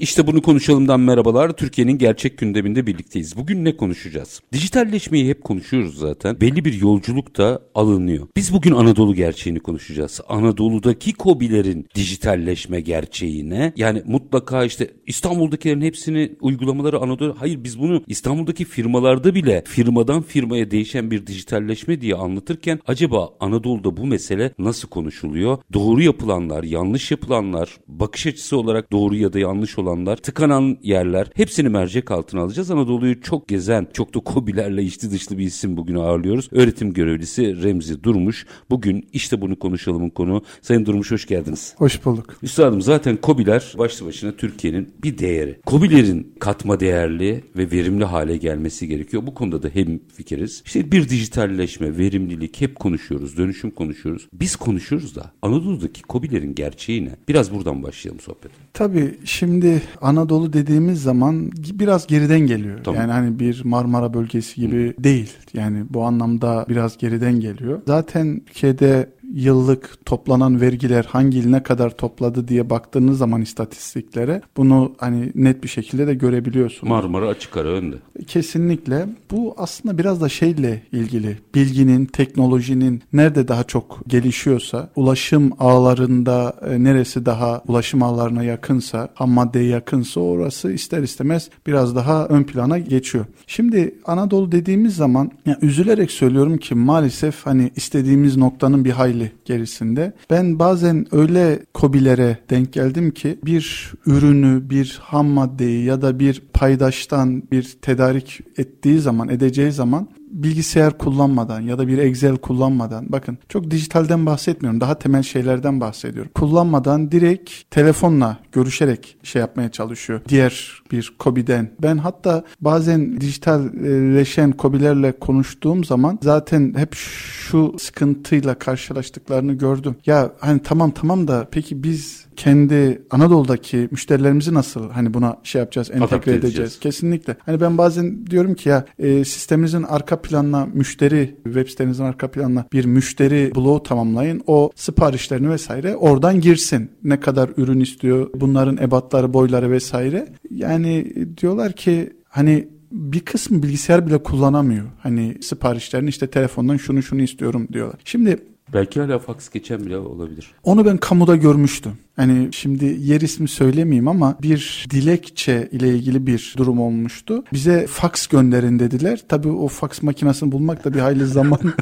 İşte bunu konuşalımdan merhabalar. Türkiye'nin gerçek gündeminde birlikteyiz. Bugün ne konuşacağız? Dijitalleşmeyi hep konuşuyoruz zaten. Belli bir yolculuk da alınıyor. Biz bugün Anadolu gerçeğini konuşacağız. Anadolu'daki kobilerin dijitalleşme gerçeğine yani mutlaka işte İstanbul'dakilerin hepsini uygulamaları Anadolu hayır biz bunu İstanbul'daki firmalarda bile firmadan firmaya değişen bir dijitalleşme diye anlatırken acaba Anadolu'da bu mesele nasıl konuşuluyor? Doğru yapılanlar, yanlış yapılanlar, bakış açısı olarak doğru ya da yanlış olan alanlar, tıkanan yerler hepsini mercek altına alacağız. Anadolu'yu çok gezen, çok da kobilerle içli dışlı bir isim bugün ağırlıyoruz. Öğretim görevlisi Remzi Durmuş. Bugün işte bunu konuşalımın konu. Sayın Durmuş hoş geldiniz. Hoş bulduk. Üstadım zaten kobiler başlı başına Türkiye'nin bir değeri. Kobilerin katma değerli ve verimli hale gelmesi gerekiyor. Bu konuda da hem fikiriz. İşte bir dijitalleşme, verimlilik hep konuşuyoruz, dönüşüm konuşuyoruz. Biz konuşuyoruz da Anadolu'daki kobilerin gerçeği ne? Biraz buradan başlayalım sohbet. Tabii şimdi Anadolu dediğimiz zaman biraz geriden geliyor. Tamam. Yani hani bir Marmara bölgesi gibi Hı. değil. Yani bu anlamda biraz geriden geliyor. Zaten Türkiye'de yıllık toplanan vergiler hangi il ne kadar topladı diye baktığınız zaman istatistiklere bunu hani net bir şekilde de görebiliyorsunuz. Marmara açık ara önde. Kesinlikle. Bu aslında biraz da şeyle ilgili. Bilginin, teknolojinin nerede daha çok gelişiyorsa, ulaşım ağlarında e, neresi daha ulaşım ağlarına yakınsa, ham maddeye yakınsa orası ister istemez biraz daha ön plana geçiyor. Şimdi Anadolu dediğimiz zaman yani üzülerek söylüyorum ki maalesef hani istediğimiz noktanın bir hayli hayli gerisinde. Ben bazen öyle kobilere denk geldim ki bir ürünü, bir ham maddeyi ya da bir paydaştan bir tedarik ettiği zaman, edeceği zaman bilgisayar kullanmadan ya da bir Excel kullanmadan bakın çok dijitalden bahsetmiyorum daha temel şeylerden bahsediyorum. Kullanmadan direkt telefonla görüşerek şey yapmaya çalışıyor. Diğer bir kobiden. Ben hatta bazen dijitalleşen kobilerle konuştuğum zaman zaten hep şu sıkıntıyla karşılaştıklarını gördüm. Ya hani tamam tamam da peki biz kendi Anadolu'daki müşterilerimizi nasıl hani buna şey yapacağız, entegre Adapte edeceğiz. edeceğiz. Kesinlikle. Hani ben bazen diyorum ki ya e, sisteminizin arka planına müşteri, web sitenizin arka planına bir müşteri bloğu tamamlayın. O siparişlerini vesaire oradan girsin. Ne kadar ürün istiyor, bunların ebatları, boyları vesaire. Yani diyorlar ki hani bir kısmı bilgisayar bile kullanamıyor. Hani siparişlerini işte telefondan şunu şunu istiyorum diyorlar. Şimdi Belki hala fax geçen bile olabilir. Onu ben kamuda görmüştüm. Hani şimdi yer ismi söylemeyeyim ama bir dilekçe ile ilgili bir durum olmuştu. Bize fax gönderin dediler. Tabii o fax makinesini bulmak da bir hayli zaman.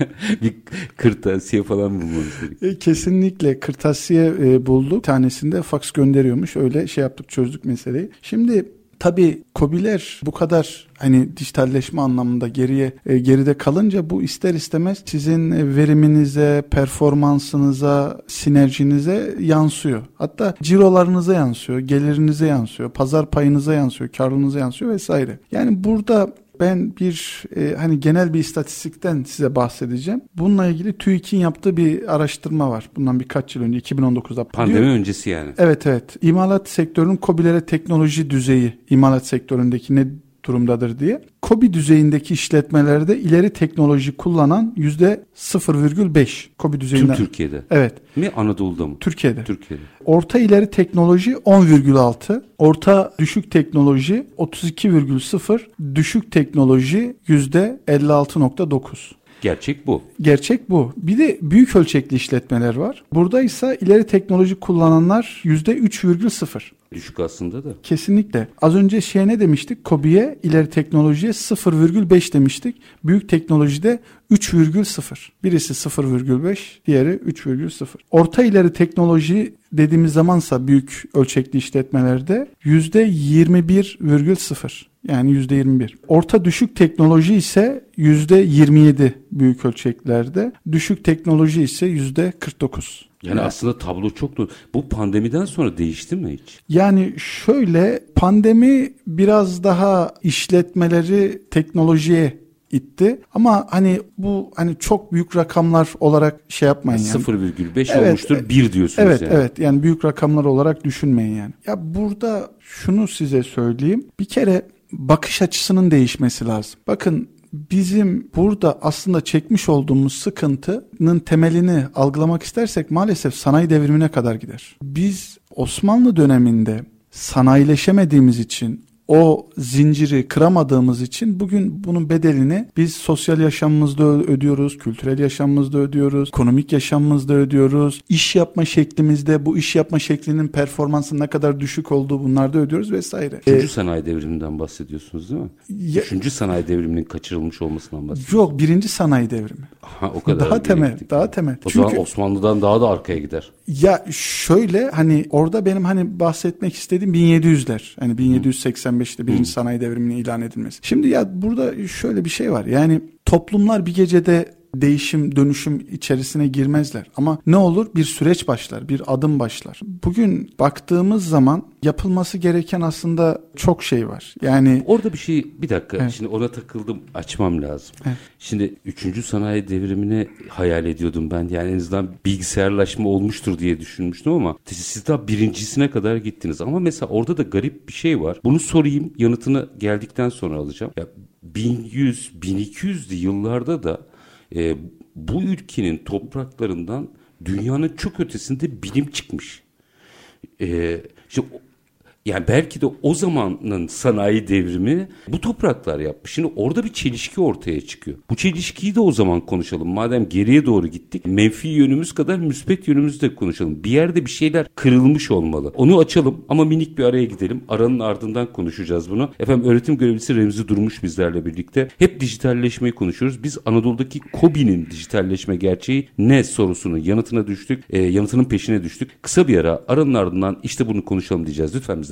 bir kırtasiye falan bulmanız gerekiyor. Kesinlikle kırtasiye e, bulduk. Bir tanesinde fax gönderiyormuş. Öyle şey yaptık çözdük meseleyi. Şimdi Tabii kobiler bu kadar hani dijitalleşme anlamında geriye e, geride kalınca bu ister istemez sizin veriminize, performansınıza, sinerjinize yansıyor. Hatta cirolarınıza yansıyor, gelirinize yansıyor, pazar payınıza yansıyor, karlınıza yansıyor vesaire. Yani burada ben bir e, hani genel bir istatistikten size bahsedeceğim. Bununla ilgili TÜİK'in yaptığı bir araştırma var. Bundan birkaç yıl önce 2019'da. Pandemi diyor. öncesi yani. Evet evet. İmalat sektörünün COBİ'lere teknoloji düzeyi imalat sektöründeki ne durumdadır diye. KOBİ düzeyindeki işletmelerde ileri teknoloji kullanan yüzde 0,5 KOBİ düzeyinden. Tüm Türkiye'de. Evet. Mi Anadolu'da mı? Türkiye'de. Türkiye'de. Orta ileri teknoloji 10,6, orta düşük teknoloji 32,0, düşük teknoloji yüzde 56,9. Gerçek bu. Gerçek bu. Bir de büyük ölçekli işletmeler var. Burada ise ileri teknoloji kullananlar %3,0. Düşük aslında da. Kesinlikle. Az önce şey ne demiştik? Kobi'ye ileri teknolojiye 0,5 demiştik. Büyük teknolojide 3,0. Birisi 0,5, diğeri 3,0. Orta ileri teknoloji dediğimiz zamansa büyük ölçekli işletmelerde %21,0. Yani %21. Orta düşük teknoloji ise %27 büyük ölçeklerde. Düşük teknoloji ise %49. Yani evet. aslında tablo çok da bu pandemiden sonra değişti mi hiç? Yani şöyle pandemi biraz daha işletmeleri teknolojiye itti. Ama hani bu hani çok büyük rakamlar olarak şey yapmayın yani. 0,5 evet, olmuştur 1 diyorsunuz evet, yani. Evet evet yani büyük rakamlar olarak düşünmeyin yani. Ya burada şunu size söyleyeyim. Bir kere bakış açısının değişmesi lazım. Bakın bizim burada aslında çekmiş olduğumuz sıkıntının temelini algılamak istersek maalesef sanayi devrimine kadar gider. Biz Osmanlı döneminde sanayileşemediğimiz için o zinciri kıramadığımız için bugün bunun bedelini biz sosyal yaşamımızda ödüyoruz, kültürel yaşamımızda ödüyoruz, ekonomik yaşamımızda ödüyoruz. iş yapma şeklimizde bu iş yapma şeklinin performansının ne kadar düşük olduğu bunlarda ödüyoruz vesaire. Üçüncü ee, sanayi devriminden bahsediyorsunuz değil mi? Ya, Üçüncü sanayi devriminin kaçırılmış olmasından bahsediyorsunuz. Yok birinci sanayi devrimi. Ha, o kadar. Daha temel, daha temel. O Çünkü, zaman Osmanlı'dan daha da arkaya gider. Ya şöyle hani orada benim hani bahsetmek istediğim 1700'ler. Hani 1785'te birinci sanayi devriminin ilan edilmesi. Şimdi ya burada şöyle bir şey var. Yani toplumlar bir gecede değişim, dönüşüm içerisine girmezler. Ama ne olur? Bir süreç başlar, bir adım başlar. Bugün baktığımız zaman yapılması gereken aslında çok şey var. Yani orada bir şey bir dakika evet. şimdi ona takıldım açmam lazım. Evet. Şimdi 3. sanayi devrimini hayal ediyordum ben. Yani en azından bilgisayarlaşma olmuştur diye düşünmüştüm ama siz daha birincisine kadar gittiniz. Ama mesela orada da garip bir şey var. Bunu sorayım yanıtını geldikten sonra alacağım. Ya 1100 1200'lü yıllarda da e, bu ülkenin topraklarından dünyanın çok ötesinde bilim çıkmış. E, işte yani belki de o zamanın sanayi devrimi bu topraklar yapmış. Şimdi orada bir çelişki ortaya çıkıyor. Bu çelişkiyi de o zaman konuşalım. Madem geriye doğru gittik menfi yönümüz kadar müspet yönümüzü de konuşalım. Bir yerde bir şeyler kırılmış olmalı. Onu açalım ama minik bir araya gidelim. Aranın ardından konuşacağız bunu. Efendim öğretim görevlisi Remzi Durmuş bizlerle birlikte. Hep dijitalleşmeyi konuşuyoruz. Biz Anadolu'daki KOBİ'nin dijitalleşme gerçeği ne sorusunun yanıtına düştük. E, yanıtının peşine düştük. Kısa bir ara aranın ardından işte bunu konuşalım diyeceğiz. Lütfen bize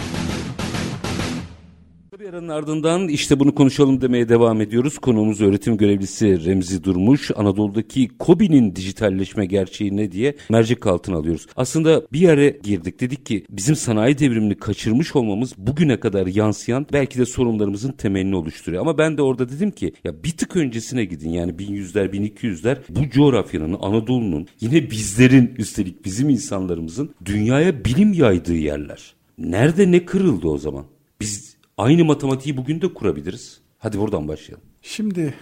aranın ardından işte bunu konuşalım demeye devam ediyoruz. Konuğumuz öğretim görevlisi Remzi Durmuş. Anadolu'daki KOBİ'nin dijitalleşme gerçeği ne diye mercek altına alıyoruz. Aslında bir yere girdik. Dedik ki bizim sanayi devrimini kaçırmış olmamız bugüne kadar yansıyan belki de sorunlarımızın temelini oluşturuyor. Ama ben de orada dedim ki ya bir tık öncesine gidin. Yani 1100'ler 1200'ler bu coğrafyanın Anadolu'nun yine bizlerin üstelik bizim insanlarımızın dünyaya bilim yaydığı yerler. Nerede ne kırıldı o zaman? Biz Aynı matematiği bugün de kurabiliriz. Hadi buradan başlayalım. Şimdi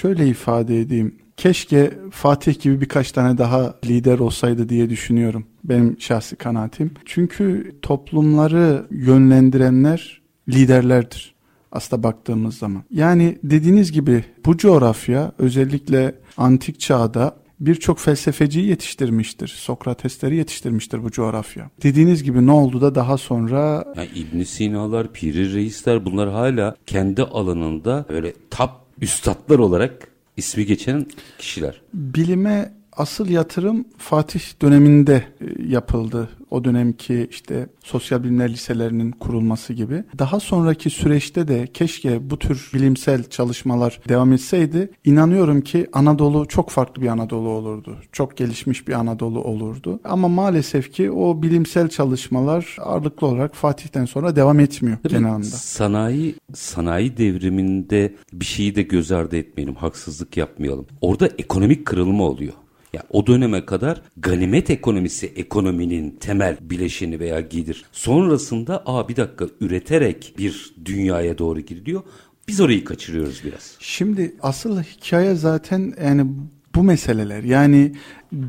şöyle ifade edeyim. Keşke Fatih gibi birkaç tane daha lider olsaydı diye düşünüyorum. Benim şahsi kanaatim. Çünkü toplumları yönlendirenler liderlerdir aslında baktığımız zaman. Yani dediğiniz gibi bu coğrafya özellikle antik çağda birçok felsefeciyi yetiştirmiştir. Sokratesleri yetiştirmiştir bu coğrafya. Dediğiniz gibi ne oldu da daha sonra... Yani ibn Sina'lar, Piri Reisler bunlar hala kendi alanında böyle tap üstadlar olarak ismi geçen kişiler. Bilime asıl yatırım Fatih döneminde e, yapıldı. O dönemki işte sosyal bilimler liselerinin kurulması gibi. Daha sonraki süreçte de keşke bu tür bilimsel çalışmalar devam etseydi. İnanıyorum ki Anadolu çok farklı bir Anadolu olurdu. Çok gelişmiş bir Anadolu olurdu. Ama maalesef ki o bilimsel çalışmalar ağırlıklı olarak Fatih'ten sonra devam etmiyor Tabii genel anlamda. Sanayi, sanayi devriminde bir şeyi de göz ardı etmeyelim, haksızlık yapmayalım. Orada ekonomik kırılma oluyor. Ya o döneme kadar ganimet ekonomisi ekonominin temel bileşeni veya gidir. Sonrasında aa bir dakika üreterek bir dünyaya doğru giriliyor. Biz orayı kaçırıyoruz biraz. Şimdi asıl hikaye zaten yani bu meseleler. Yani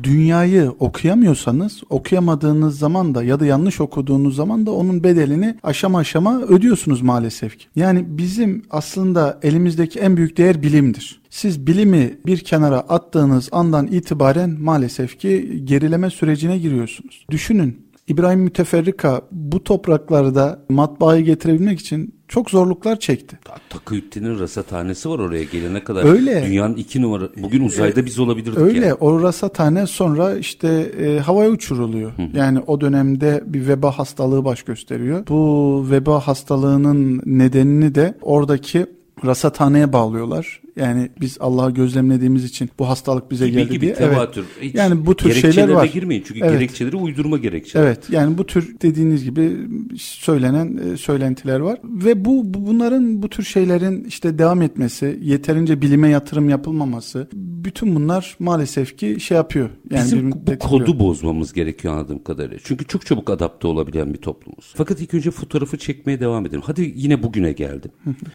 dünyayı okuyamıyorsanız okuyamadığınız zaman da ya da yanlış okuduğunuz zaman da onun bedelini aşama aşama ödüyorsunuz maalesef ki. Yani bizim aslında elimizdeki en büyük değer bilimdir. Siz bilimi bir kenara attığınız andan itibaren maalesef ki gerileme sürecine giriyorsunuz. Düşünün İbrahim Müteferrika bu topraklarda matbaayı getirebilmek için çok zorluklar çekti. Takıyüttin'in rasathanesi var oraya gelene kadar. Öyle. Dünyanın iki numara. Bugün uzayda biz olabilirdik Öyle. yani. O rasathane sonra işte e, havaya uçuruluyor. Yani o dönemde bir veba hastalığı baş gösteriyor. Bu veba hastalığının nedenini de oradaki rasathaneye bağlıyorlar. Yani biz Allah'ı gözlemlediğimiz için bu hastalık bize Gibi geldi gibi diye. tevatür. Evet. Hiç Yani bu tür şeyler var. girmeyin çünkü Evet. gerekçeleri uydurma gerekçeler. Evet yani bu tür dediğiniz gibi söylenen e, söylentiler var ve bu, bu bunların bu tür şeylerin işte devam etmesi, yeterince bilime yatırım yapılmaması bütün bunlar maalesef ki şey yapıyor. Yani Bizim bu tetikliyor. kodu bozmamız gerekiyor anladığım kadarıyla. Çünkü çok çabuk adapte olabilen bir toplumuz. Fakat ilk önce fotoğrafı çekmeye devam edelim. Hadi yine bugüne geldim.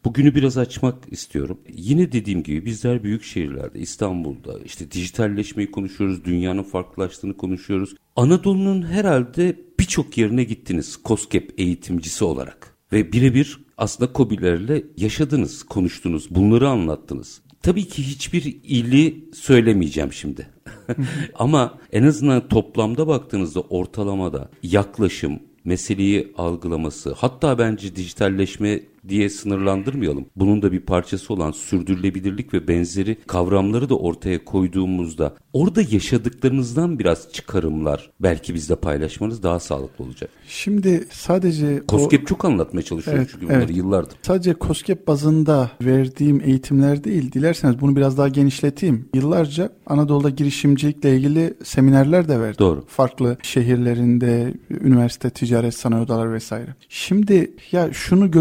Bugünü biraz açmak istiyorum. Yine dediğim gibi bizler büyük şehirlerde, İstanbul'da işte dijitalleşmeyi konuşuyoruz, dünyanın farklılaştığını konuşuyoruz. Anadolu'nun herhalde birçok yerine gittiniz COSGAP eğitimcisi olarak. Ve birebir aslında KOBİ'lerle yaşadınız, konuştunuz, bunları anlattınız. Tabii ki hiçbir ili söylemeyeceğim şimdi. Ama en azından toplamda baktığınızda ortalamada yaklaşım, meseleyi algılaması, hatta bence dijitalleşme diye sınırlandırmayalım. Bunun da bir parçası olan sürdürülebilirlik ve benzeri kavramları da ortaya koyduğumuzda orada yaşadıklarınızdan biraz çıkarımlar belki bizle paylaşmanız daha sağlıklı olacak. Şimdi sadece o- COSGAP çok anlatmaya çalışıyorum Evet, çünkü bunları evet. yıllardır. Sadece COSGAP bazında verdiğim eğitimler değil, dilerseniz bunu biraz daha genişleteyim. Yıllarca Anadolu'da girişimcilikle ilgili seminerler de verdim. Doğru. Farklı şehirlerinde, üniversite, ticaret, sanayi odaları vesaire. Şimdi ya şunu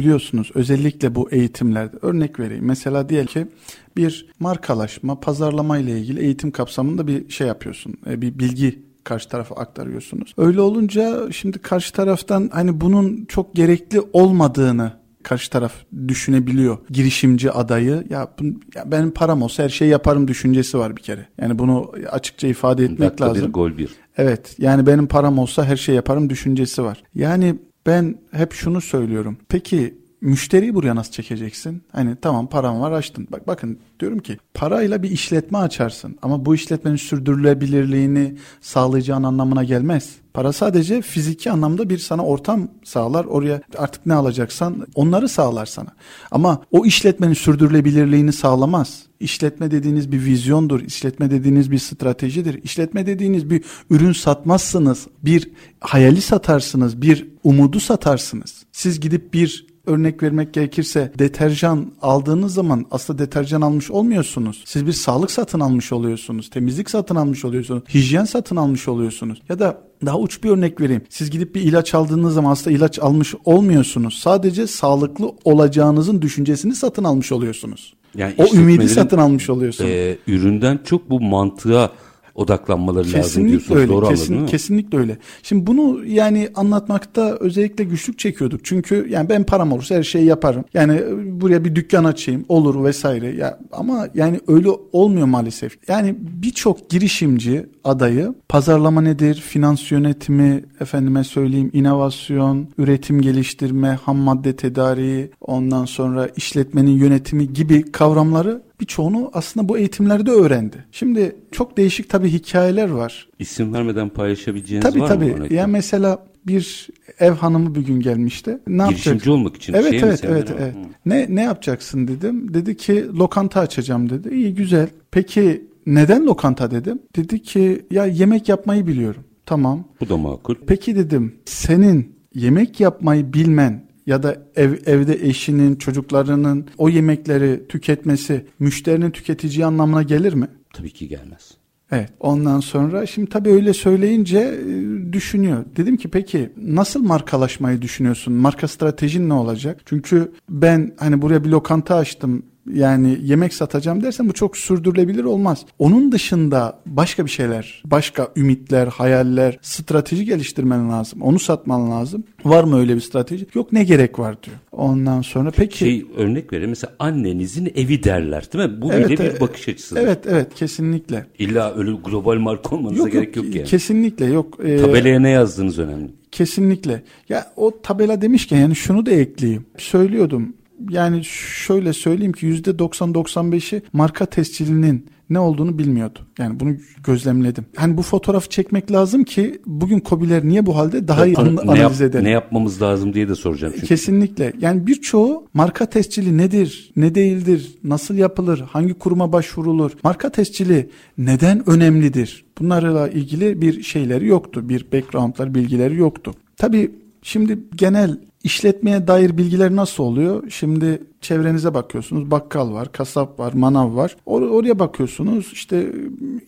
gözlemleyebiliyorsunuz özellikle bu eğitimlerde. Örnek vereyim. Mesela diyelim ki bir markalaşma, pazarlama ile ilgili eğitim kapsamında bir şey yapıyorsun. e, Bir bilgi karşı tarafa aktarıyorsunuz. Öyle olunca şimdi karşı taraftan hani bunun çok gerekli olmadığını karşı taraf düşünebiliyor. Girişimci adayı ya, ya benim param olsa her şeyi yaparım düşüncesi var bir kere. Yani bunu açıkça ifade etmek Dakika lazım. bir gol bir. Evet yani benim param olsa her şey yaparım düşüncesi var. Yani ben hep şunu söylüyorum. Peki müşteriyi buraya nasıl çekeceksin? Hani tamam param var açtın. Bak bakın diyorum ki parayla bir işletme açarsın ama bu işletmenin sürdürülebilirliğini sağlayacağın anlamına gelmez. Para sadece fiziki anlamda bir sana ortam sağlar. Oraya artık ne alacaksan onları sağlar sana. Ama o işletmenin sürdürülebilirliğini sağlamaz. İşletme dediğiniz bir vizyondur. İşletme dediğiniz bir stratejidir. İşletme dediğiniz bir ürün satmazsınız. Bir hayali satarsınız. Bir umudu satarsınız. Siz gidip bir örnek vermek gerekirse deterjan aldığınız zaman aslında deterjan almış olmuyorsunuz. Siz bir sağlık satın almış oluyorsunuz. Temizlik satın almış oluyorsunuz. Hijyen satın almış oluyorsunuz. Ya da daha uç bir örnek vereyim. Siz gidip bir ilaç aldığınız zaman aslında ilaç almış olmuyorsunuz. Sadece sağlıklı olacağınızın düşüncesini satın almış oluyorsunuz. Yani o ümidi satın almış oluyorsunuz. Ee, üründen çok bu mantığa odaklanmaları lazım Kesinlikle diyorsunuz. öyle. Doğru kesin, anladım değil mi? kesinlikle öyle. Şimdi bunu yani anlatmakta özellikle güçlük çekiyorduk. Çünkü yani ben param olursa her şeyi yaparım. Yani buraya bir dükkan açayım olur vesaire. Ya ama yani öyle olmuyor maalesef. Yani birçok girişimci adayı pazarlama nedir, finans yönetimi, efendime söyleyeyim inovasyon, üretim geliştirme, ham madde tedariği, ondan sonra işletmenin yönetimi gibi kavramları birçoğunu aslında bu eğitimlerde öğrendi. Şimdi çok değişik tabii hikayeler var. İsim vermeden paylaşabileceğiniz Tabii var tabii. mı? örnek? Ya mesela bir ev hanımı bir gün gelmişti. Ne Girişimci yapacak? olmak için Evet şey evet evet evet. Hı. Ne ne yapacaksın dedim. Dedi ki lokanta açacağım dedi. İyi güzel. Peki neden lokanta dedim. Dedi ki ya yemek yapmayı biliyorum. Tamam. Bu da makul. Peki dedim senin yemek yapmayı bilmen ya da ev, evde eşinin, çocuklarının o yemekleri tüketmesi müşterinin tüketeceği anlamına gelir mi? Tabii ki gelmez. Evet. Ondan sonra şimdi tabii öyle söyleyince e, düşünüyor. Dedim ki peki nasıl markalaşmayı düşünüyorsun? Marka stratejin ne olacak? Çünkü ben hani buraya bir lokanta açtım. Yani yemek satacağım dersen bu çok sürdürülebilir olmaz. Onun dışında başka bir şeyler, başka ümitler, hayaller, strateji geliştirmen lazım. Onu satman lazım. Var mı öyle bir strateji? Yok ne gerek var diyor. Ondan sonra peki Şey örnek vereyim mesela annenizin evi derler değil mi? Bu Evet, bile bir bakış açısı. Evet evet kesinlikle. İlla öyle global marka olmanıza gerek yok, yani. Kesinlikle yok. Ee, Tabelaya ne yazdığınız önemli. Kesinlikle. Ya o tabela demişken yani şunu da ekleyeyim. Söylüyordum. Yani şöyle söyleyeyim ki %90-95'i marka tescilinin ne olduğunu bilmiyordu. Yani bunu gözlemledim. Hani bu fotoğrafı çekmek lazım ki bugün Kobiler niye bu halde daha iyi an- ne, analiz yap- edelim. ne yapmamız lazım diye de soracağım çünkü. Kesinlikle. Yani birçoğu marka tescili nedir, ne değildir, nasıl yapılır, hangi kuruma başvurulur, marka tescili neden önemlidir? Bunlarla ilgili bir şeyleri yoktu. Bir backgroundlar, bilgileri yoktu. Tabii şimdi genel işletmeye dair bilgiler nasıl oluyor? Şimdi çevrenize bakıyorsunuz. Bakkal var, kasap var, manav var. Or- oraya bakıyorsunuz. işte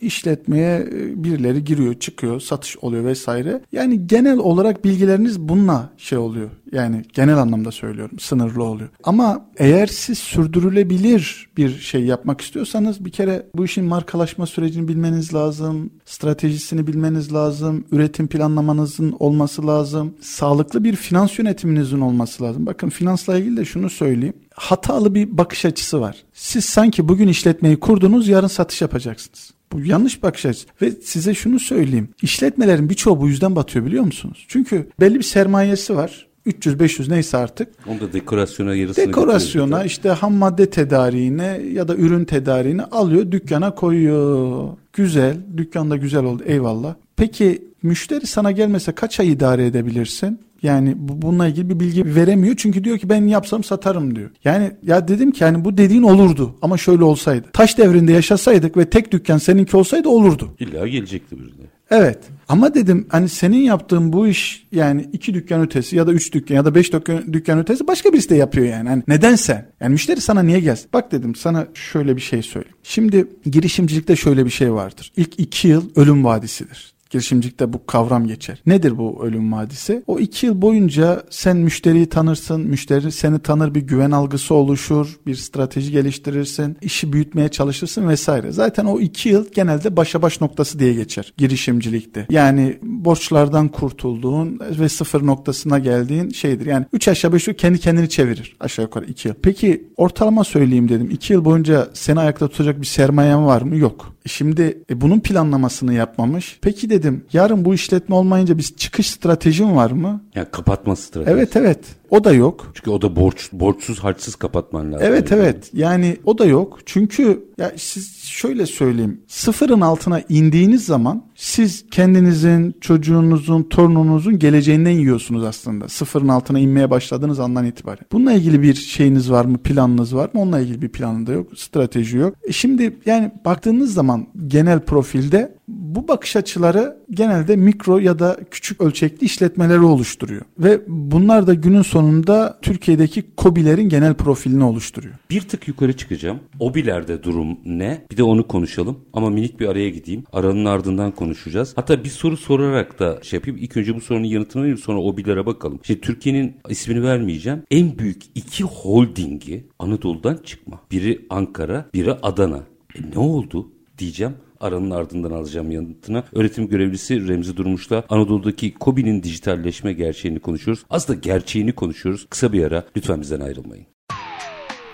işletmeye e, birileri giriyor, çıkıyor, satış oluyor vesaire. Yani genel olarak bilgileriniz bununla şey oluyor. Yani genel anlamda söylüyorum. Sınırlı oluyor. Ama eğer siz sürdürülebilir bir şey yapmak istiyorsanız bir kere bu işin markalaşma sürecini bilmeniz lazım. Stratejisini bilmeniz lazım. Üretim planlamanızın olması lazım. Sağlıklı bir finans yönetiminizin olması lazım. Bakın finansla ilgili de şunu söyleyeyim. Hatalı bir bakış açısı var. Siz sanki bugün işletmeyi kurdunuz, yarın satış yapacaksınız. Bu yanlış bakış açısı. Ve size şunu söyleyeyim. İşletmelerin birçoğu bu yüzden batıyor biliyor musunuz? Çünkü belli bir sermayesi var. 300-500 neyse artık. Onu da dekorasyona yarısını Dekorasyona işte ham madde tedariğine ya da ürün tedariğine alıyor dükkana koyuyor. Güzel dükkanda güzel oldu eyvallah. Peki müşteri sana gelmese kaç ay idare edebilirsin? Yani bu- bununla ilgili bir bilgi veremiyor. Çünkü diyor ki ben yapsam satarım diyor. Yani ya dedim ki yani bu dediğin olurdu ama şöyle olsaydı. Taş devrinde yaşasaydık ve tek dükkan seninki olsaydı olurdu. İlla gelecekti birine. Evet. Ama dedim hani senin yaptığın bu iş yani iki dükkan ötesi ya da üç dükkan ya da beş dükkan, dükkan ötesi başka birisi de yapıyor yani. Hani neden sen? Yani müşteri sana niye gelsin? Bak dedim sana şöyle bir şey söyleyeyim. Şimdi girişimcilikte şöyle bir şey vardır. İlk iki yıl ölüm vadisidir. Girişimcilikte bu kavram geçer. Nedir bu ölüm vadisi? O iki yıl boyunca sen müşteriyi tanırsın, müşteri seni tanır, bir güven algısı oluşur, bir strateji geliştirirsin, işi büyütmeye çalışırsın vesaire. Zaten o iki yıl genelde başa baş noktası diye geçer girişimcilikte. Yani borçlardan kurtulduğun ve sıfır noktasına geldiğin şeydir. Yani üç aşağı beş yukarı kendi kendini çevirir aşağı yukarı iki yıl. Peki ortalama söyleyeyim dedim. iki yıl boyunca seni ayakta tutacak bir sermayen var mı? Yok. Şimdi e, bunun planlamasını yapmamış. Peki dedim yarın bu işletme olmayınca bir çıkış stratejin var mı? Yani kapatma stratejisi. Evet evet o da yok. Çünkü o da borç borçsuz harçsız kapatman lazım. Evet evet yani o da yok. Çünkü ya siz şöyle söyleyeyim. Sıfırın altına indiğiniz zaman siz kendinizin, çocuğunuzun, torununuzun geleceğinden yiyorsunuz aslında. Sıfırın altına inmeye başladığınız andan itibaren. Bununla ilgili bir şeyiniz var mı, planınız var mı? Onunla ilgili bir planı da yok, strateji yok. E şimdi yani baktığınız zaman genel profilde bu bakış açıları genelde mikro ya da küçük ölçekli işletmeleri oluşturuyor. Ve bunlar da günün sonunda Türkiye'deki KOBİ'lerin genel profilini oluşturuyor. Bir tık yukarı çıkacağım. Obilerde durum ne? Bir de onu konuşalım. Ama minik bir araya gideyim. Aranın ardından konuşacağız. Hatta bir soru sorarak da şey yapayım. İlk önce bu sorunun yanıtını vereyim sonra Obilere bakalım. Şimdi Türkiye'nin ismini vermeyeceğim. En büyük iki holdingi Anadolu'dan çıkma. Biri Ankara, biri Adana. E ne oldu diyeceğim. Aranın ardından alacağım yanıtına. Öğretim görevlisi Remzi Durmuş'la Anadolu'daki KOBİ'nin dijitalleşme gerçeğini konuşuyoruz. Aslında gerçeğini konuşuyoruz. Kısa bir ara. Lütfen bizden ayrılmayın.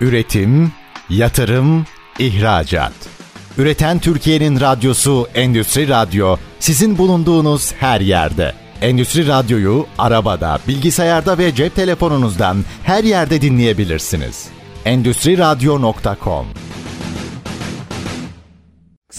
Üretim, yatırım, ihracat. Üreten Türkiye'nin radyosu Endüstri Radyo sizin bulunduğunuz her yerde. Endüstri Radyo'yu arabada, bilgisayarda ve cep telefonunuzdan her yerde dinleyebilirsiniz. Endüstri Radyo.com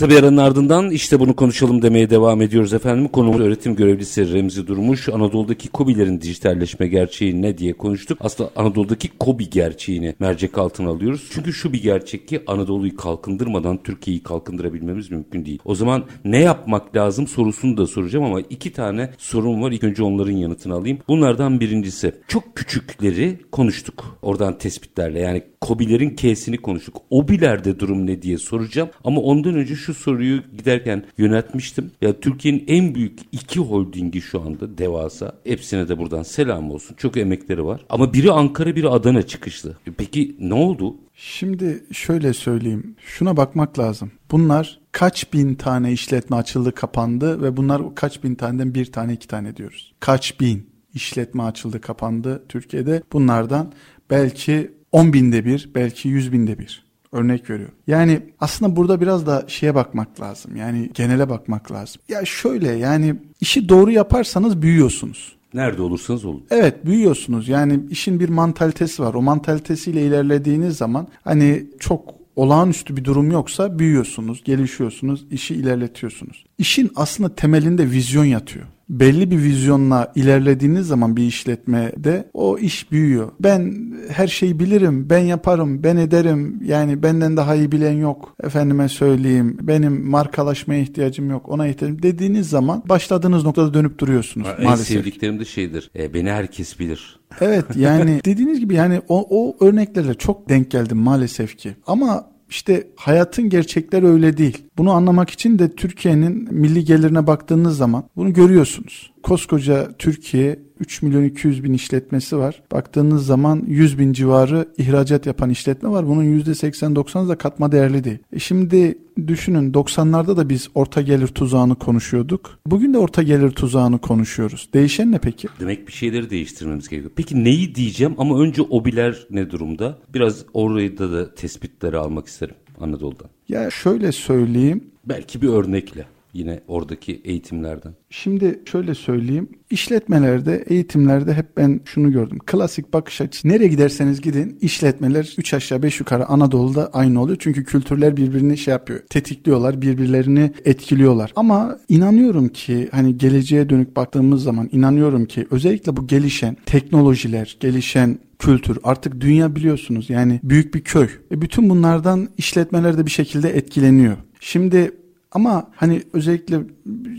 Kısa bir aranın ardından işte bunu konuşalım demeye devam ediyoruz efendim. Konumuz öğretim görevlisi Remzi Durmuş. Anadolu'daki KOBİ'lerin dijitalleşme gerçeği ne diye konuştuk. Aslında Anadolu'daki KOBİ gerçeğini mercek altına alıyoruz. Çünkü şu bir gerçek ki Anadolu'yu kalkındırmadan Türkiye'yi kalkındırabilmemiz mümkün değil. O zaman ne yapmak lazım sorusunu da soracağım ama iki tane sorun var. İlk önce onların yanıtını alayım. Bunlardan birincisi çok küçükleri konuştuk. Oradan tespitlerle yani KOBİ'lerin K'sini konuştuk. OBİ'lerde durum ne diye soracağım. Ama ondan önce şu soruyu giderken yöneltmiştim. Ya Türkiye'nin en büyük iki holdingi şu anda devasa. Hepsine de buradan selam olsun. Çok emekleri var. Ama biri Ankara biri Adana çıkışlı. Peki ne oldu? Şimdi şöyle söyleyeyim. Şuna bakmak lazım. Bunlar kaç bin tane işletme açıldı kapandı ve bunlar kaç bin taneden bir tane iki tane diyoruz. Kaç bin işletme açıldı kapandı Türkiye'de. Bunlardan belki 10 binde bir belki 100 binde bir. Örnek veriyor. Yani aslında burada biraz da şeye bakmak lazım. Yani genele bakmak lazım. Ya şöyle yani işi doğru yaparsanız büyüyorsunuz. Nerede olursanız olun. Evet büyüyorsunuz. Yani işin bir mantalitesi var. O mantalitesiyle ilerlediğiniz zaman hani çok olağanüstü bir durum yoksa büyüyorsunuz, gelişiyorsunuz, işi ilerletiyorsunuz. İşin aslında temelinde vizyon yatıyor belli bir vizyonla ilerlediğiniz zaman bir işletmede o iş büyüyor. Ben her şeyi bilirim, ben yaparım, ben ederim. Yani benden daha iyi bilen yok. Efendime söyleyeyim, benim markalaşmaya ihtiyacım yok, ona ihtiyacım dediğiniz zaman başladığınız noktada dönüp duruyorsunuz en maalesef. En sevdiklerim de şeydir. E, beni herkes bilir. Evet yani dediğiniz gibi yani o, o örneklerle çok denk geldim maalesef ki. Ama işte hayatın gerçekleri öyle değil. Bunu anlamak için de Türkiye'nin milli gelirine baktığınız zaman bunu görüyorsunuz. Koskoca Türkiye 3 milyon 200 bin işletmesi var. Baktığınız zaman 100 bin civarı ihracat yapan işletme var. Bunun %80-90'ı da katma değerli değil. E şimdi düşünün 90'larda da biz orta gelir tuzağını konuşuyorduk. Bugün de orta gelir tuzağını konuşuyoruz. Değişen ne peki? Demek bir şeyleri değiştirmemiz gerekiyor. Peki neyi diyeceğim ama önce obiler ne durumda? Biraz orayı da, da tespitleri almak isterim Anadolu'dan. Ya şöyle söyleyeyim. Belki bir örnekle yine oradaki eğitimlerden. Şimdi şöyle söyleyeyim. İşletmelerde, eğitimlerde hep ben şunu gördüm. Klasik bakış açısı. Nereye giderseniz gidin işletmeler 3 aşağı 5 yukarı Anadolu'da aynı oluyor. Çünkü kültürler birbirini şey yapıyor. Tetikliyorlar, birbirlerini etkiliyorlar. Ama inanıyorum ki hani geleceğe dönük baktığımız zaman inanıyorum ki özellikle bu gelişen teknolojiler, gelişen kültür. Artık dünya biliyorsunuz yani büyük bir köy. E bütün bunlardan işletmeler de bir şekilde etkileniyor. Şimdi ama hani özellikle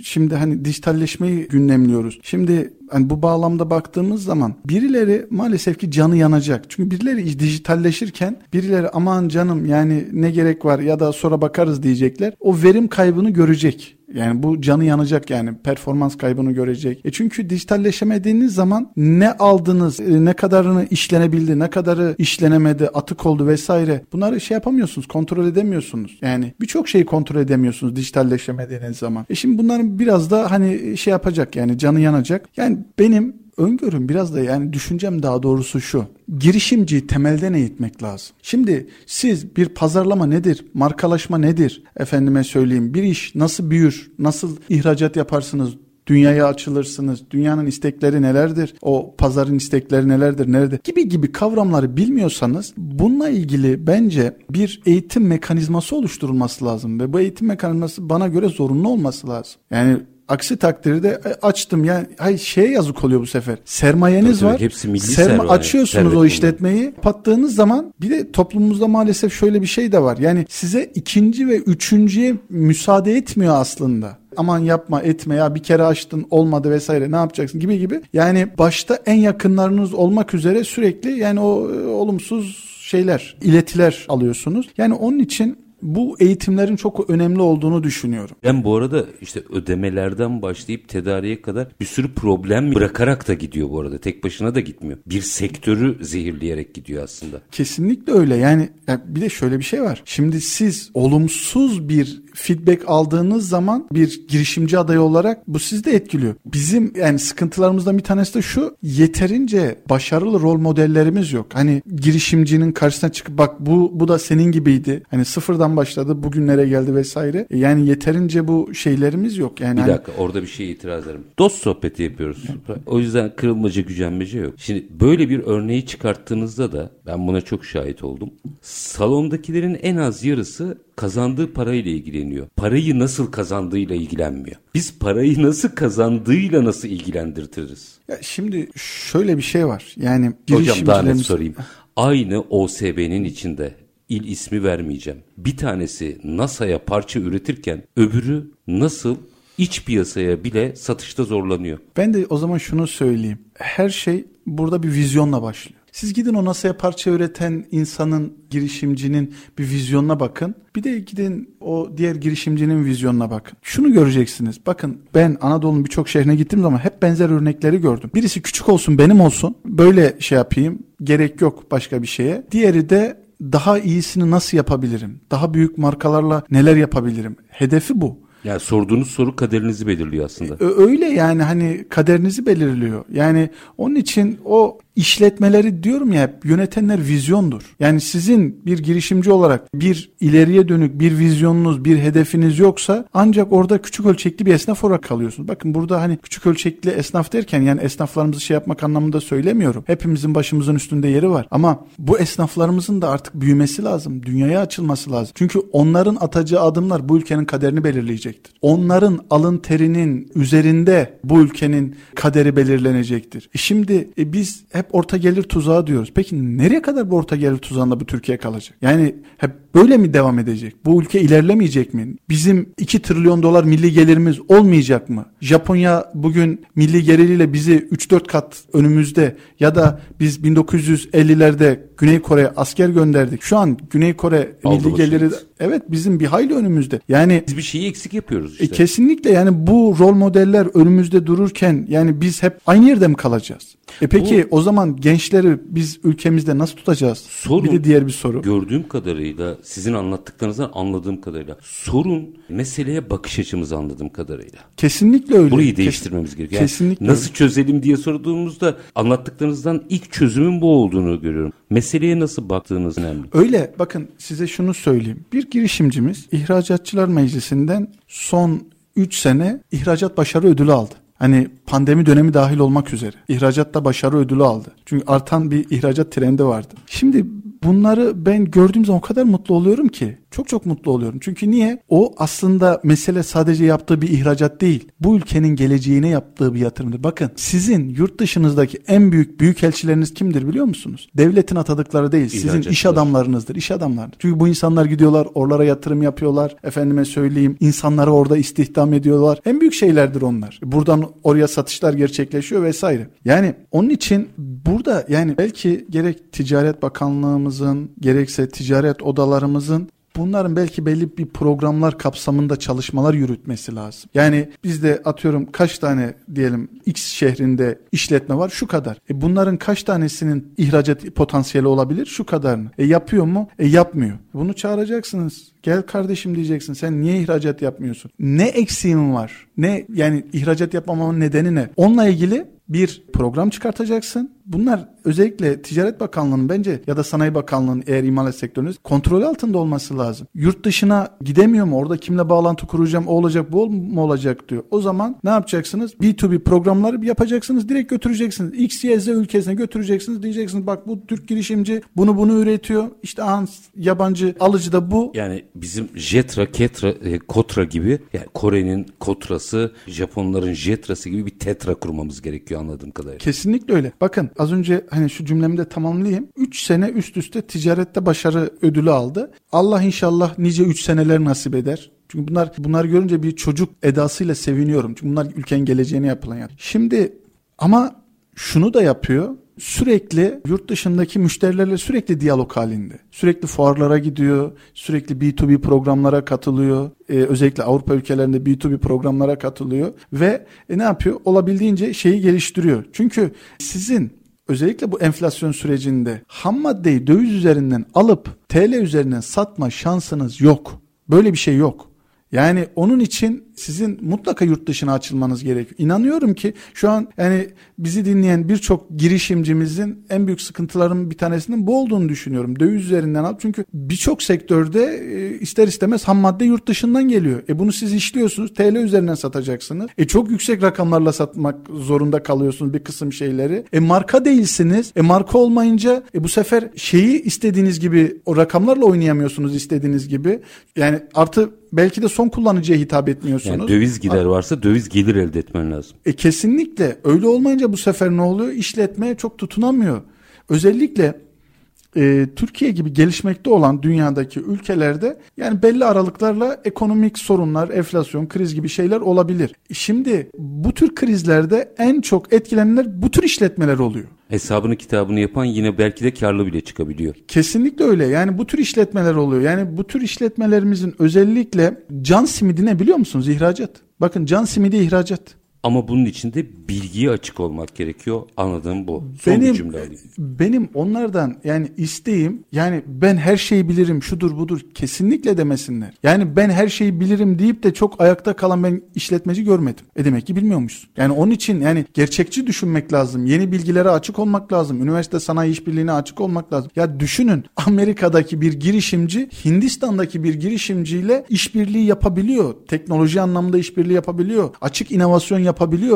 şimdi hani dijitalleşmeyi gündemliyoruz. Şimdi hani bu bağlamda baktığımız zaman birileri maalesef ki canı yanacak. Çünkü birileri dijitalleşirken birileri aman canım yani ne gerek var ya da sonra bakarız diyecekler. O verim kaybını görecek. Yani bu canı yanacak yani performans kaybını görecek. E çünkü dijitalleşemediğiniz zaman ne aldınız, e, ne kadarını işlenebildi, ne kadarı işlenemedi, atık oldu vesaire. Bunları şey yapamıyorsunuz, kontrol edemiyorsunuz. Yani birçok şeyi kontrol edemiyorsunuz dijitalleşemediğiniz zaman. E şimdi bunların biraz da hani şey yapacak yani canı yanacak. Yani benim öngörüm biraz da yani düşüncem daha doğrusu şu. Girişimci temelden eğitmek lazım. Şimdi siz bir pazarlama nedir? Markalaşma nedir? Efendime söyleyeyim bir iş nasıl büyür? Nasıl ihracat yaparsınız? dünyaya açılırsınız. Dünyanın istekleri nelerdir? O pazarın istekleri nelerdir? Nerede? Gibi gibi kavramları bilmiyorsanız bununla ilgili bence bir eğitim mekanizması oluşturulması lazım ve bu eğitim mekanizması bana göre zorunlu olması lazım. Yani Aksi takdirde e, açtım yani hay şeye yazık oluyor bu sefer. Sermayeniz tabii, var. Hepsi milli serma, sermaye. Açıyorsunuz o işletmeyi. Pattığınız zaman bir de toplumumuzda maalesef şöyle bir şey de var. Yani size ikinci ve üçüncüye müsaade etmiyor aslında aman yapma etme ya bir kere açtın olmadı vesaire ne yapacaksın gibi gibi. Yani başta en yakınlarınız olmak üzere sürekli yani o e, olumsuz şeyler, iletiler alıyorsunuz. Yani onun için bu eğitimlerin çok önemli olduğunu düşünüyorum. Ben bu arada işte ödemelerden başlayıp tedariye kadar bir sürü problem bırakarak da gidiyor bu arada. Tek başına da gitmiyor. Bir sektörü zehirleyerek gidiyor aslında. Kesinlikle öyle. Yani, bir de şöyle bir şey var. Şimdi siz olumsuz bir feedback aldığınız zaman bir girişimci adayı olarak bu sizi de etkiliyor. Bizim yani sıkıntılarımızdan bir tanesi de şu yeterince başarılı rol modellerimiz yok. Hani girişimcinin karşısına çıkıp bak bu bu da senin gibiydi. Hani sıfırdan başladı bugünlere geldi vesaire. E, yani yeterince bu şeylerimiz yok. Yani bir hani... dakika orada bir şey itiraz ederim. Dost sohbeti yapıyoruz. o yüzden kırılmaca gücenmece yok. Şimdi böyle bir örneği çıkarttığınızda da ben buna çok şahit oldum. Salondakilerin en az yarısı kazandığı parayla ilgileniyor. Parayı nasıl kazandığıyla ilgilenmiyor. Biz parayı nasıl kazandığıyla nasıl ilgilendirtiriz? Ya şimdi şöyle bir şey var. Yani Hocam daha net sorayım. Aynı OSB'nin içinde il ismi vermeyeceğim. Bir tanesi NASA'ya parça üretirken öbürü nasıl iç piyasaya bile satışta zorlanıyor. Ben de o zaman şunu söyleyeyim. Her şey burada bir vizyonla başlıyor. Siz gidin o NASA'ya parça üreten insanın, girişimcinin bir vizyonuna bakın. Bir de gidin o diğer girişimcinin vizyonuna bakın. Şunu göreceksiniz. Bakın ben Anadolu'nun birçok şehrine gittim ama hep benzer örnekleri gördüm. Birisi küçük olsun benim olsun. Böyle şey yapayım. Gerek yok başka bir şeye. Diğeri de daha iyisini nasıl yapabilirim? Daha büyük markalarla neler yapabilirim? Hedefi bu. Yani sorduğunuz soru kaderinizi belirliyor aslında. Öyle yani hani kaderinizi belirliyor. Yani onun için o işletmeleri diyorum ya hep yönetenler vizyondur. Yani sizin bir girişimci olarak bir ileriye dönük bir vizyonunuz, bir hedefiniz yoksa ancak orada küçük ölçekli bir esnaf olarak kalıyorsunuz. Bakın burada hani küçük ölçekli esnaf derken yani esnaflarımızı şey yapmak anlamında söylemiyorum. Hepimizin başımızın üstünde yeri var. Ama bu esnaflarımızın da artık büyümesi lazım. Dünyaya açılması lazım. Çünkü onların atacağı adımlar bu ülkenin kaderini belirleyecektir. Onların alın terinin üzerinde bu ülkenin kaderi belirlenecektir. E şimdi e biz hep orta gelir tuzağı diyoruz. Peki nereye kadar bu orta gelir tuzağında bu Türkiye kalacak? Yani hep böyle mi devam edecek? Bu ülke ilerlemeyecek mi? Bizim 2 trilyon dolar milli gelirimiz olmayacak mı? Japonya bugün milli geliriyle bizi 3-4 kat önümüzde ya da biz 1950'lerde Güney Kore'ye asker gönderdik. Şu an Güney Kore Aldı milli geliri evet bizim bir hayli önümüzde. Yani Biz bir şeyi eksik yapıyoruz e, işte. kesinlikle yani bu rol modeller önümüzde dururken yani biz hep aynı yerde mi kalacağız? E peki o zaman gençleri biz ülkemizde nasıl tutacağız? Sorun- bir de diğer bir soru. Gördüğüm kadarıyla sizin anlattıklarınızdan anladığım kadarıyla sorun meseleye bakış açımızı anladığım kadarıyla. Kesinlikle öyle. Burayı Kes- değiştirmemiz gerekiyor. Yani Kesinlikle. nasıl çözelim diye sorduğumuzda anlattıklarınızdan ilk çözümün bu olduğunu görüyorum. Meseleye nasıl baktığınız önemli. Öyle bakın size şunu söyleyeyim. Bir girişimcimiz İhracatçılar Meclisi'nden son 3 sene ihracat başarı ödülü aldı. Hani pandemi dönemi dahil olmak üzere. İhracatta başarı ödülü aldı. Çünkü artan bir ihracat trendi vardı. Şimdi bunları ben gördüğüm zaman o kadar mutlu oluyorum ki. Çok çok mutlu oluyorum. Çünkü niye? O aslında mesele sadece yaptığı bir ihracat değil. Bu ülkenin geleceğine yaptığı bir yatırımdır. Bakın sizin yurt dışınızdaki en büyük büyük elçileriniz kimdir biliyor musunuz? Devletin atadıkları değil. Sizin iş adamlarınızdır. iş adamlarıdır. Çünkü bu insanlar gidiyorlar oralara yatırım yapıyorlar. Efendime söyleyeyim insanları orada istihdam ediyorlar. En büyük şeylerdir onlar. Buradan oraya satışlar gerçekleşiyor vesaire. Yani onun için burada yani belki gerek Ticaret Bakanlığımızın gerekse ticaret odalarımızın Bunların belki belli bir programlar kapsamında çalışmalar yürütmesi lazım. Yani bizde atıyorum kaç tane diyelim X şehrinde işletme var şu kadar. E bunların kaç tanesinin ihracat potansiyeli olabilir? Şu kadarını. E yapıyor mu? E yapmıyor. Bunu çağıracaksınız. Gel kardeşim diyeceksin. Sen niye ihracat yapmıyorsun? Ne eksiğin var? Ne yani ihracat yapmamamın nedeni ne? Onunla ilgili bir program çıkartacaksın. Bunlar özellikle Ticaret Bakanlığı'nın bence ya da Sanayi Bakanlığı'nın eğer imalat sektörünüz kontrol altında olması lazım. Yurt dışına gidemiyor mu? Orada kimle bağlantı kuracağım? O olacak, bu mu olacak diyor. O zaman ne yapacaksınız? B2B programları yapacaksınız. Direkt götüreceksiniz. X, Y, Z ülkesine götüreceksiniz. Diyeceksiniz bak bu Türk girişimci bunu bunu üretiyor. İşte aha, yabancı alıcı da bu. Yani bizim Jetra, Ketra, e, Kotra gibi yani Kore'nin Kotrası, Japonların Jetrası gibi bir tetra kurmamız gerekiyor anladığım kadarıyla. Kesinlikle öyle. Bakın az önce hani şu cümlemi de tamamlayayım. 3 sene üst üste ticarette başarı ödülü aldı. Allah inşallah nice 3 seneler nasip eder. Çünkü bunlar bunlar görünce bir çocuk edasıyla seviniyorum. Çünkü bunlar ülkenin geleceğine yapılan yer. Şimdi ama şunu da yapıyor. Sürekli yurt dışındaki müşterilerle sürekli diyalog halinde. Sürekli fuarlara gidiyor. Sürekli B2B programlara katılıyor. Ee, özellikle Avrupa ülkelerinde B2B programlara katılıyor. Ve e, ne yapıyor? Olabildiğince şeyi geliştiriyor. Çünkü sizin özellikle bu enflasyon sürecinde ham maddeyi döviz üzerinden alıp TL üzerinden satma şansınız yok. Böyle bir şey yok. Yani onun için sizin mutlaka yurt dışına açılmanız gerekiyor. İnanıyorum ki şu an yani bizi dinleyen birçok girişimcimizin en büyük sıkıntıların bir tanesinin bu olduğunu düşünüyorum. Döviz üzerinden al. Çünkü birçok sektörde e, ister istemez ham madde yurt dışından geliyor. E bunu siz işliyorsunuz. TL üzerinden satacaksınız. E çok yüksek rakamlarla satmak zorunda kalıyorsunuz bir kısım şeyleri. E marka değilsiniz. E marka olmayınca e bu sefer şeyi istediğiniz gibi o rakamlarla oynayamıyorsunuz istediğiniz gibi. Yani artı belki de son kullanıcıya hitap etmiyorsunuz. Yani döviz gider varsa döviz gelir elde etmen lazım. E kesinlikle öyle olmayınca bu sefer ne oluyor? İşletmeye çok tutunamıyor. Özellikle e, Türkiye gibi gelişmekte olan dünyadaki ülkelerde yani belli aralıklarla ekonomik sorunlar, enflasyon, kriz gibi şeyler olabilir. Şimdi bu tür krizlerde en çok etkilenenler bu tür işletmeler oluyor. Hesabını kitabını yapan yine belki de karlı bile çıkabiliyor. Kesinlikle öyle. Yani bu tür işletmeler oluyor. Yani bu tür işletmelerimizin özellikle can simidi ne biliyor musunuz? İhracat. Bakın can simidi ihracat. Ama bunun için de bilgiye açık olmak gerekiyor. Anladığım bu. Son benim, bir cümle alayım. Benim onlardan yani isteğim yani ben her şeyi bilirim şudur budur kesinlikle demesinler. Yani ben her şeyi bilirim deyip de çok ayakta kalan ben işletmeci görmedim. E demek ki bilmiyormuşsun. Yani onun için yani gerçekçi düşünmek lazım. Yeni bilgilere açık olmak lazım. Üniversite sanayi işbirliğine açık olmak lazım. Ya düşünün Amerika'daki bir girişimci Hindistan'daki bir girişimciyle işbirliği yapabiliyor. Teknoloji anlamında işbirliği yapabiliyor. Açık inovasyon yapabiliyor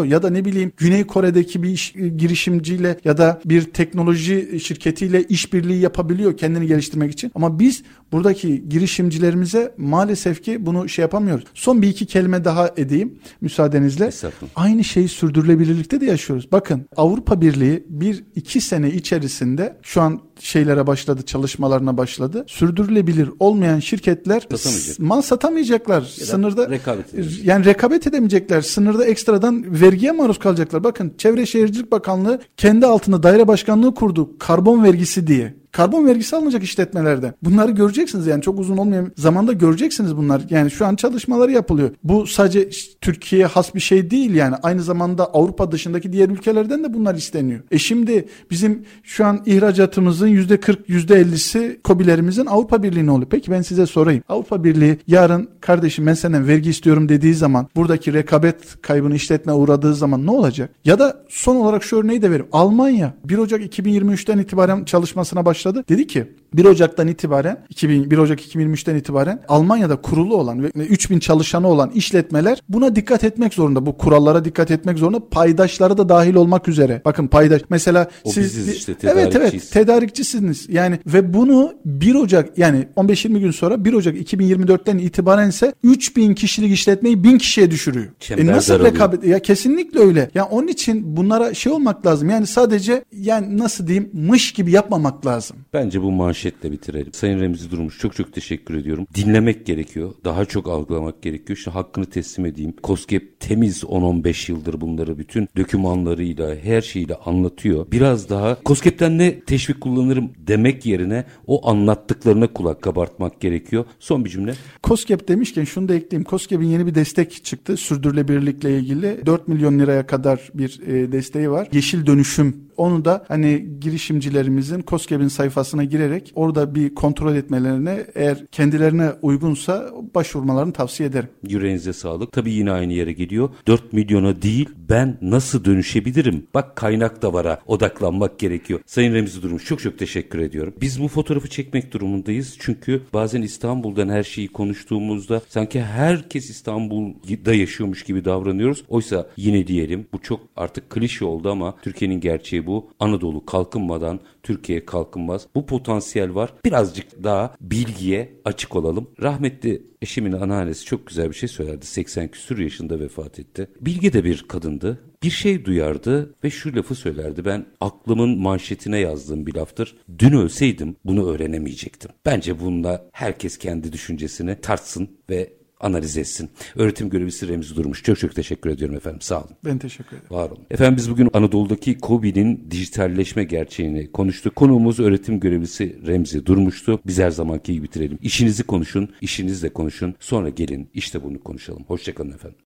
ya da ne bileyim Güney Kore'deki bir iş, girişimciyle ya da bir teknoloji şirketiyle işbirliği yapabiliyor kendini geliştirmek için. Ama biz buradaki girişimcilerimize maalesef ki bunu şey yapamıyoruz. Son bir iki kelime daha edeyim müsaadenizle. Aynı şeyi sürdürülebilirlikte de yaşıyoruz. Bakın Avrupa Birliği bir iki sene içerisinde şu an şeylere başladı, çalışmalarına başladı. Sürdürülebilir olmayan şirketler Satamayacak. mal satamayacaklar. Sınırda rekabet edemeyecek. yani rekabet edemeyecekler. Sınırda ekstradan vergiye maruz kalacaklar. Bakın Çevre Şehircilik Bakanlığı kendi altında daire başkanlığı kurdu. Karbon vergisi diye. Karbon vergisi alınacak işletmelerden. Bunları göreceksiniz yani çok uzun olmayan zamanda göreceksiniz bunlar. Yani şu an çalışmaları yapılıyor. Bu sadece Türkiye'ye has bir şey değil yani. Aynı zamanda Avrupa dışındaki diğer ülkelerden de bunlar isteniyor. E şimdi bizim şu an ihracatımızın %40, %50'si kobilerimizin Avrupa Birliği'ne oluyor. Peki ben size sorayım. Avrupa Birliği yarın kardeşim ben senden vergi istiyorum dediği zaman buradaki rekabet kaybını işletme uğradığı zaman ne olacak? Ya da son olarak şu örneği de vereyim. Almanya 1 Ocak 2023'ten itibaren çalışmasına başladı başladı. Dedi ki 1 Ocak'tan itibaren 2000, 1 Ocak 2023'ten itibaren Almanya'da kurulu olan ve 3000 çalışanı olan işletmeler buna dikkat etmek zorunda. Bu kurallara dikkat etmek zorunda. Paydaşları da dahil olmak üzere. Bakın paydaş mesela o siz işte, evet evet tedarikçisiniz. Yani ve bunu 1 Ocak yani 15-20 gün sonra 1 Ocak 2024'ten itibaren ise 3000 kişilik işletmeyi 1000 kişiye düşürüyor. Çember e nasıl rekabet ya kesinlikle öyle. Ya onun için bunlara şey olmak lazım. Yani sadece yani nasıl diyeyim mış gibi yapmamak lazım. Bence bu manşetle bitirelim. Sayın Remzi Durmuş çok çok teşekkür ediyorum. Dinlemek gerekiyor. Daha çok algılamak gerekiyor. İşte hakkını teslim edeyim. COSGAP temiz 10-15 yıldır bunları bütün dokümanlarıyla her şeyiyle anlatıyor. Biraz daha COSGAP'ten ne teşvik kullanırım demek yerine o anlattıklarına kulak kabartmak gerekiyor. Son bir cümle. COSGAP demişken şunu da ekleyeyim. COSGAP'in yeni bir destek çıktı. Sürdürülebilirlikle ilgili 4 milyon liraya kadar bir e, desteği var. Yeşil dönüşüm onu da hani girişimcilerimizin COSGAP'in sayfasına girerek orada bir kontrol etmelerine eğer kendilerine uygunsa başvurmalarını tavsiye ederim. Yüreğinize sağlık. Tabii yine aynı yere geliyor. 4 milyona değil ben nasıl dönüşebilirim? Bak kaynak da vara odaklanmak gerekiyor. Sayın Remzi Durmuş çok çok teşekkür ediyorum. Biz bu fotoğrafı çekmek durumundayız. Çünkü bazen İstanbul'dan her şeyi konuştuğumuzda sanki herkes İstanbul'da yaşıyormuş gibi davranıyoruz. Oysa yine diyelim bu çok artık klişe oldu ama Türkiye'nin gerçeği bu. Anadolu kalkınmadan Türkiye kalkınmaz. Bu potansiyel var. Birazcık daha bilgiye açık olalım. Rahmetli eşimin anneannesi çok güzel bir şey söylerdi. 80 küsur yaşında vefat etti. Bilge de bir kadındı. Bir şey duyardı ve şu lafı söylerdi. Ben aklımın manşetine yazdığım bir laftır. Dün ölseydim bunu öğrenemeyecektim. Bence bunda herkes kendi düşüncesini tartsın ve analiz etsin. Öğretim görevlisi Remzi Durmuş. Çok çok teşekkür ediyorum efendim. Sağ olun. Ben teşekkür ederim. Var olun. Efendim biz bugün Anadolu'daki COBİ'nin dijitalleşme gerçeğini konuştuk. Konuğumuz öğretim görevlisi Remzi Durmuş'tu. Biz her zamanki gibi bitirelim. İşinizi konuşun, işinizle konuşun. Sonra gelin işte bunu konuşalım. Hoşçakalın efendim.